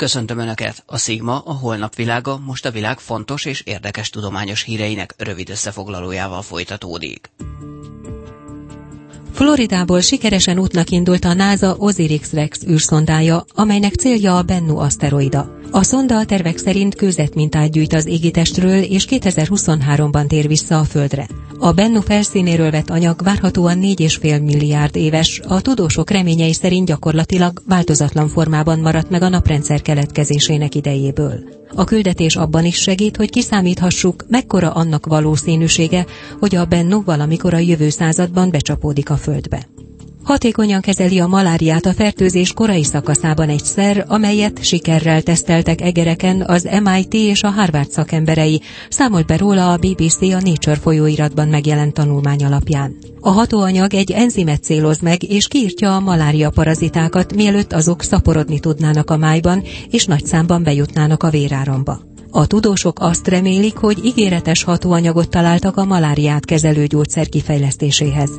Köszöntöm Önöket! A Sigma, a holnap világa most a világ fontos és érdekes tudományos híreinek rövid összefoglalójával folytatódik. Floridából sikeresen útnak indult a NASA Osiris-Rex űrszondája, amelynek célja a Bennu aszteroida. A szonda a tervek szerint kőzetmintát gyűjt az égitestről, és 2023-ban tér vissza a Földre. A Bennu felszínéről vett anyag várhatóan 4,5 milliárd éves, a tudósok reményei szerint gyakorlatilag változatlan formában maradt meg a naprendszer keletkezésének idejéből. A küldetés abban is segít, hogy kiszámíthassuk, mekkora annak valószínűsége, hogy a Bennu valamikor a jövő században becsapódik a Földbe. Hatékonyan kezeli a maláriát a fertőzés korai szakaszában egy szer, amelyet sikerrel teszteltek egereken az MIT és a Harvard szakemberei, számolt be róla a BBC a Nature folyóiratban megjelent tanulmány alapján. A hatóanyag egy enzimet céloz meg, és kiírtja a malária parazitákat, mielőtt azok szaporodni tudnának a májban, és nagy számban bejutnának a véráramba. A tudósok azt remélik, hogy ígéretes hatóanyagot találtak a maláriát kezelő gyógyszer kifejlesztéséhez.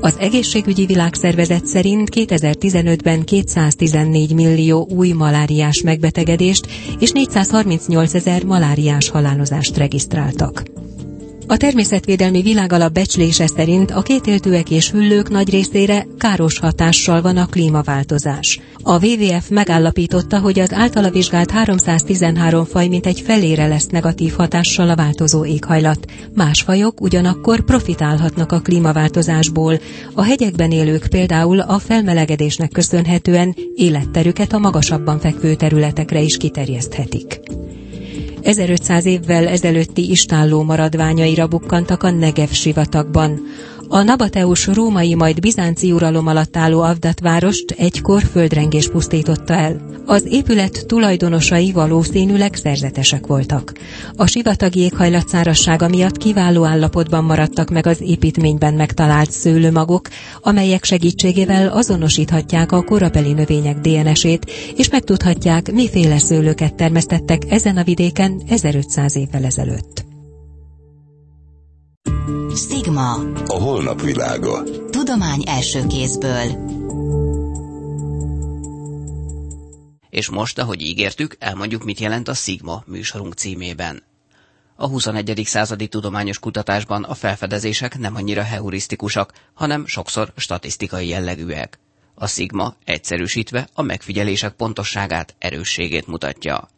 Az egészségügyi világszervezet szerint 2015-ben 214 millió új maláriás megbetegedést és 438 ezer maláriás halálozást regisztráltak. A természetvédelmi világalap becslése szerint a kétéltőek és hüllők nagy részére káros hatással van a klímaváltozás. A WWF megállapította, hogy az általa vizsgált 313 faj mintegy felére lesz negatív hatással a változó éghajlat. Más fajok ugyanakkor profitálhatnak a klímaváltozásból. A hegyekben élők például a felmelegedésnek köszönhetően életterüket a magasabban fekvő területekre is kiterjeszthetik. 1500 évvel ezelőtti istálló maradványaira bukkantak a Negev sivatagban. A Nabateus római, majd bizánci uralom alatt álló Avdat várost egykor földrengés pusztította el. Az épület tulajdonosai valószínűleg szerzetesek voltak. A sivatagi éghajlatszárassága miatt kiváló állapotban maradtak meg az építményben megtalált szőlőmagok, amelyek segítségével azonosíthatják a korabeli növények DNS-ét, és megtudhatják, miféle szőlőket termesztettek ezen a vidéken 1500 évvel ezelőtt. Sigma. A holnap világa. Tudomány első kézből. És most, ahogy ígértük, elmondjuk, mit jelent a Sigma műsorunk címében. A 21. századi tudományos kutatásban a felfedezések nem annyira heurisztikusak, hanem sokszor statisztikai jellegűek. A Sigma egyszerűsítve a megfigyelések pontosságát, erősségét mutatja.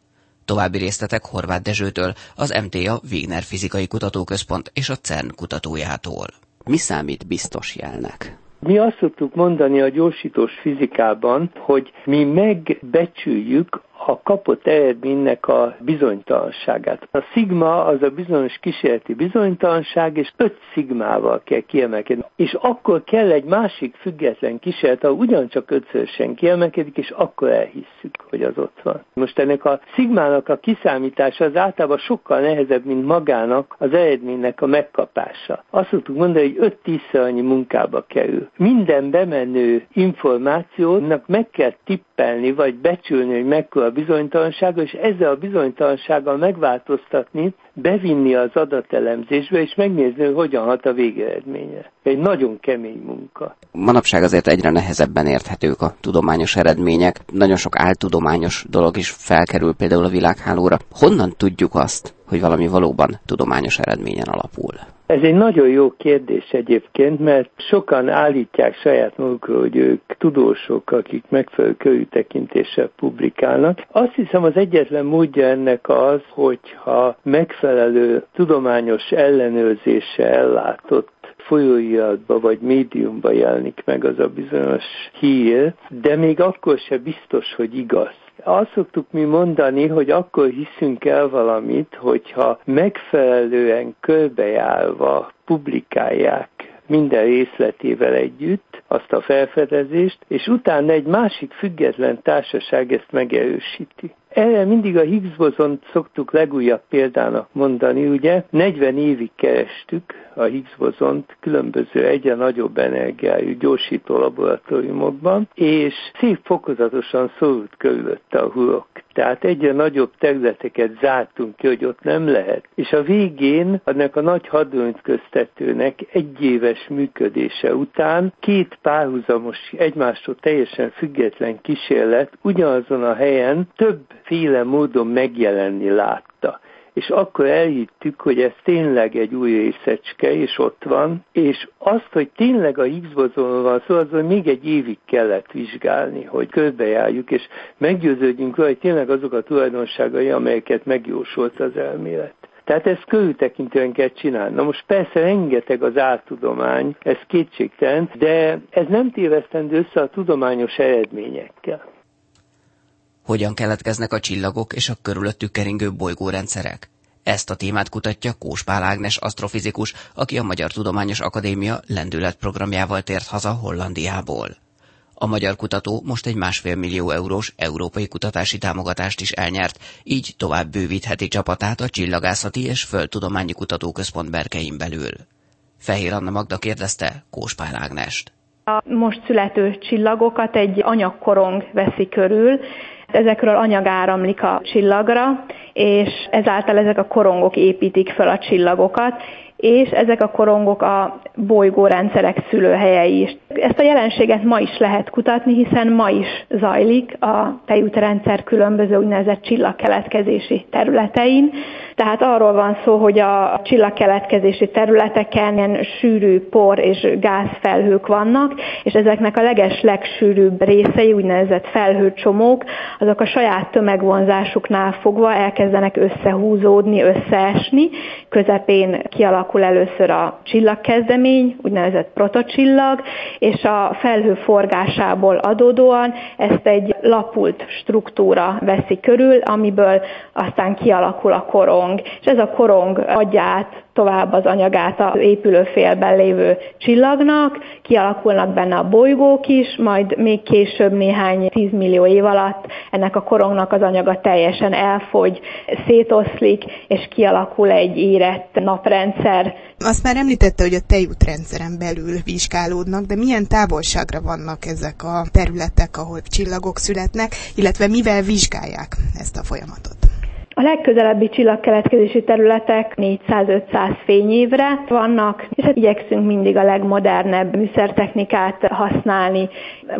További részletek Horváth Dezsőtől, az MTA Wigner Fizikai Kutatóközpont és a CERN kutatójától. Mi számít biztos jelnek? Mi azt szoktuk mondani a gyorsítós fizikában, hogy mi megbecsüljük a kapott eredménynek a bizonytalanságát. A szigma az a bizonyos kísérleti bizonytalanság, és öt szigmával kell kiemelkedni. És akkor kell egy másik független kísérlet, ahol ugyancsak ötszörösen kiemelkedik, és akkor elhisszük, hogy az ott van. Most ennek a szigmának a kiszámítása az általában sokkal nehezebb, mint magának az eredménynek a megkapása. Azt szoktuk mondani, hogy öt tízszer annyi munkába kerül. Minden bemenő információnak meg kell tippelni, vagy becsülni, hogy mekkora bizonytalansága, és ezzel a bizonytalansággal megváltoztatni, bevinni az adatelemzésbe, és megnézni, hogy hogyan hat a végeredménye. Egy nagyon kemény munka. Manapság azért egyre nehezebben érthetők a tudományos eredmények. Nagyon sok áltudományos dolog is felkerül például a világhálóra. Honnan tudjuk azt, hogy valami valóban tudományos eredményen alapul? Ez egy nagyon jó kérdés egyébként, mert sokan állítják saját magukról, hogy ők tudósok, akik megfelelő körültekintéssel publikálnak. Azt hiszem az egyetlen módja ennek az, hogyha megfelelő tudományos ellenőrzése ellátott folyóiratba vagy médiumba jelenik meg az a bizonyos hír, de még akkor se biztos, hogy igaz. Azt szoktuk mi mondani, hogy akkor hiszünk el valamit, hogyha megfelelően körbejárva publikálják minden részletével együtt azt a felfedezést, és utána egy másik független társaság ezt megerősíti. Erre mindig a Higgs bozont szoktuk legújabb példának mondani, ugye 40 évig kerestük a Higgs bozont különböző egyre nagyobb energiájú gyorsító laboratóriumokban, és szép fokozatosan szorult körülötte a hurok. Tehát egyre nagyobb területeket zártunk ki, hogy ott nem lehet. És a végén ennek a nagy hadönköztetőnek egy éves működése után két párhuzamos, egymástól teljesen független kísérlet ugyanazon a helyen többféle módon megjelenni látta és akkor elhittük, hogy ez tényleg egy új részecske, és ott van, és azt, hogy tényleg a Higgs bozonról van szó, azon még egy évig kellett vizsgálni, hogy körbejárjuk, és meggyőződjünk róla, hogy tényleg azok a tulajdonságai, amelyeket megjósolt az elmélet. Tehát ezt körültekintően kell csinálni. Na most persze rengeteg az áltudomány, ez kétségtelen, de ez nem tévesztendő össze a tudományos eredményekkel hogyan keletkeznek a csillagok és a körülöttük keringő bolygórendszerek. Ezt a témát kutatja Kóspál Ágnes asztrofizikus, aki a Magyar Tudományos Akadémia lendületprogramjával tért haza Hollandiából. A magyar kutató most egy másfél millió eurós európai kutatási támogatást is elnyert, így tovább bővítheti csapatát a Csillagászati és Földtudományi Kutatóközpont berkein belül. Fehér Anna Magda kérdezte Kóspál Ágnest. A most születő csillagokat egy anyagkorong veszi körül, ezekről anyag áramlik a csillagra, és ezáltal ezek a korongok építik fel a csillagokat, és ezek a korongok a bolygórendszerek szülőhelyei is. Ezt a jelenséget ma is lehet kutatni, hiszen ma is zajlik a tejútrendszer különböző úgynevezett csillagkeletkezési területein. Tehát arról van szó, hogy a csillagkeletkezési területeken ilyen sűrű por és gázfelhők vannak, és ezeknek a leges legsűrűbb részei, úgynevezett felhőcsomók, azok a saját tömegvonzásuknál fogva elkezdenek összehúzódni, összeesni, közepén kialakul először a csillagkezdemény, úgynevezett protocsillag, és a felhő forgásából adódóan ezt egy lapult struktúra veszi körül, amiből aztán kialakul a korong. És ez a korong adja tovább az anyagát az épülőfélben lévő csillagnak, kialakulnak benne a bolygók is, majd még később néhány tízmillió év alatt ennek a korongnak az anyaga teljesen elfogy, szétoszlik, és kialakul egy érett naprendszer. Azt már említette, hogy a tejútrendszeren belül vizsgálódnak, de milyen távolságra vannak ezek a területek, ahol csillagok születnek, illetve mivel vizsgálják ezt a folyamatot? Legközelebbi csillagkeletkezési területek 400-500 fényévre vannak, és hát igyekszünk mindig a legmodernebb műszertechnikát használni.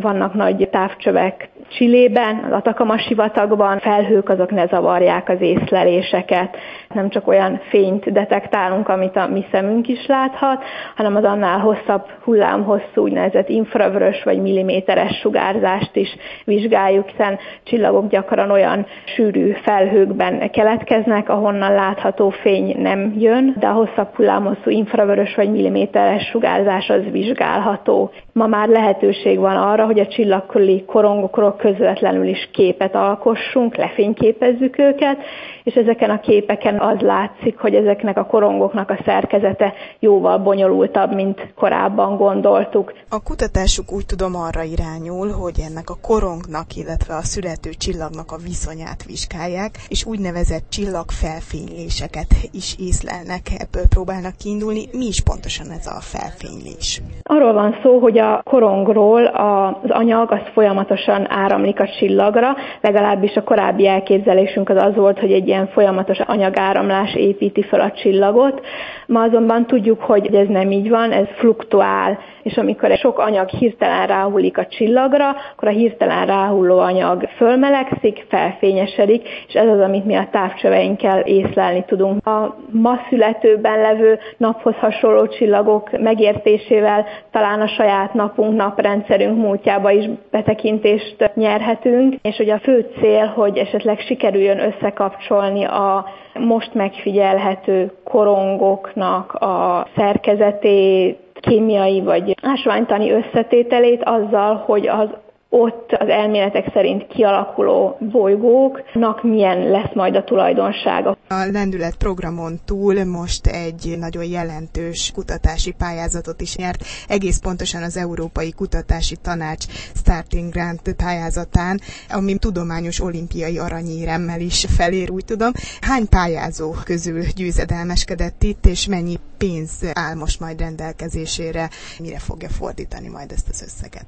Vannak nagy távcsövek Csillében, az Atakama sivatagban, felhők azok ne zavarják az észleléseket. Nem csak olyan fényt detektálunk, amit a mi szemünk is láthat, hanem az annál hosszabb hullámhosszú úgynevezett infravörös vagy milliméteres sugárzást is vizsgáljuk, hiszen csillagok gyakran olyan sűrű felhőkben keletkeznek, ahonnan látható fény nem jön, de a hosszabb hullámhosszú infravörös vagy milliméteres sugárzás az vizsgálható. Ma már lehetőség van arra, hogy a csillagköli korongokról közvetlenül is képet alkossunk, lefényképezzük őket, és ezeken a képeken az látszik, hogy ezeknek a korongoknak a szerkezete jóval bonyolultabb, mint korábban gondoltuk. A kutatásuk úgy tudom arra irányul, hogy ennek a korongnak, illetve a születő csillagnak a viszonyát vizsgálják, és úgynevezett csillagfelfényléseket is észlelnek, ebből próbálnak kiindulni. Mi is pontosan ez a felfénylés? Arról van szó, hogy a korongról az anyag az folyamatosan áramlik a csillagra, legalábbis a korábbi elképzelésünk az az volt, hogy egy ilyen folyamatos anyagáramlás építi fel a csillagot. Ma azonban tudjuk, hogy ez nem így van, ez fluktuál, és amikor sok anyag hirtelen ráhullik a csillagra, akkor a hirtelen ráhulló anyag fölmelegszik, felfényesedik, és ez az, amit mi a távcsöveinkkel észlelni tudunk. A ma születőben levő naphoz hasonló csillagok megértésével talán a saját napunk, naprendszerünk múltjába is betekintést nyerhetünk, és hogy a fő cél, hogy esetleg sikerüljön összekapcsolni a most megfigyelhető korongoknak a szerkezetét, kémiai vagy ásványtani összetételét azzal, hogy az ott az elméletek szerint kialakuló bolygóknak milyen lesz majd a tulajdonsága. A lendület programon túl most egy nagyon jelentős kutatási pályázatot is nyert, egész pontosan az Európai Kutatási Tanács Starting Grant pályázatán, ami tudományos olimpiai aranyéremmel is felér, úgy tudom. Hány pályázó közül győzedelmeskedett itt, és mennyi pénz áll most majd rendelkezésére, mire fogja fordítani majd ezt az összeget?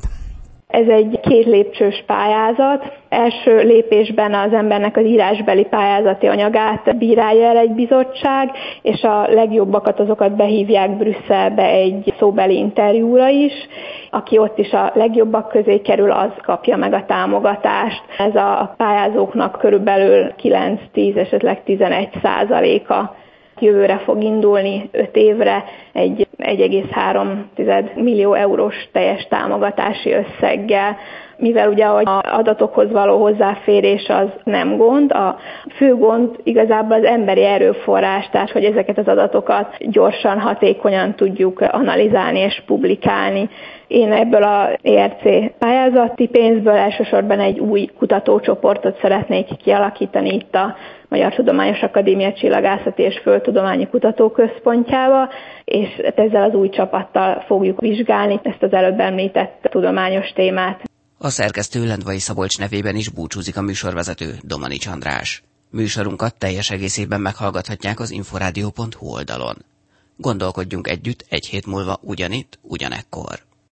Ez egy két lépcsős pályázat. Első lépésben az embernek az írásbeli pályázati anyagát bírálja el egy bizottság, és a legjobbakat azokat behívják Brüsszelbe egy szóbeli interjúra is. Aki ott is a legjobbak közé kerül, az kapja meg a támogatást. Ez a pályázóknak körülbelül 9-10, esetleg 11 százaléka jövőre fog indulni 5 évre egy 1,3 millió eurós teljes támogatási összeggel, mivel ugye az adatokhoz való hozzáférés az nem gond, a fő gond igazából az emberi erőforrás, tehát hogy ezeket az adatokat gyorsan, hatékonyan tudjuk analizálni és publikálni. Én ebből a ERC pályázati pénzből elsősorban egy új kutatócsoportot szeretnék kialakítani itt a Magyar Tudományos Akadémia Csillagászati és Földtudományi Kutatóközpontjába, és ezzel az új csapattal fogjuk vizsgálni ezt az előbb említett tudományos témát. A szerkesztő Lendvai Szabolcs nevében is búcsúzik a műsorvezető Domanics András. Műsorunkat teljes egészében meghallgathatják az inforádió.hu oldalon. Gondolkodjunk együtt egy hét múlva ugyanitt, ugyanekkor.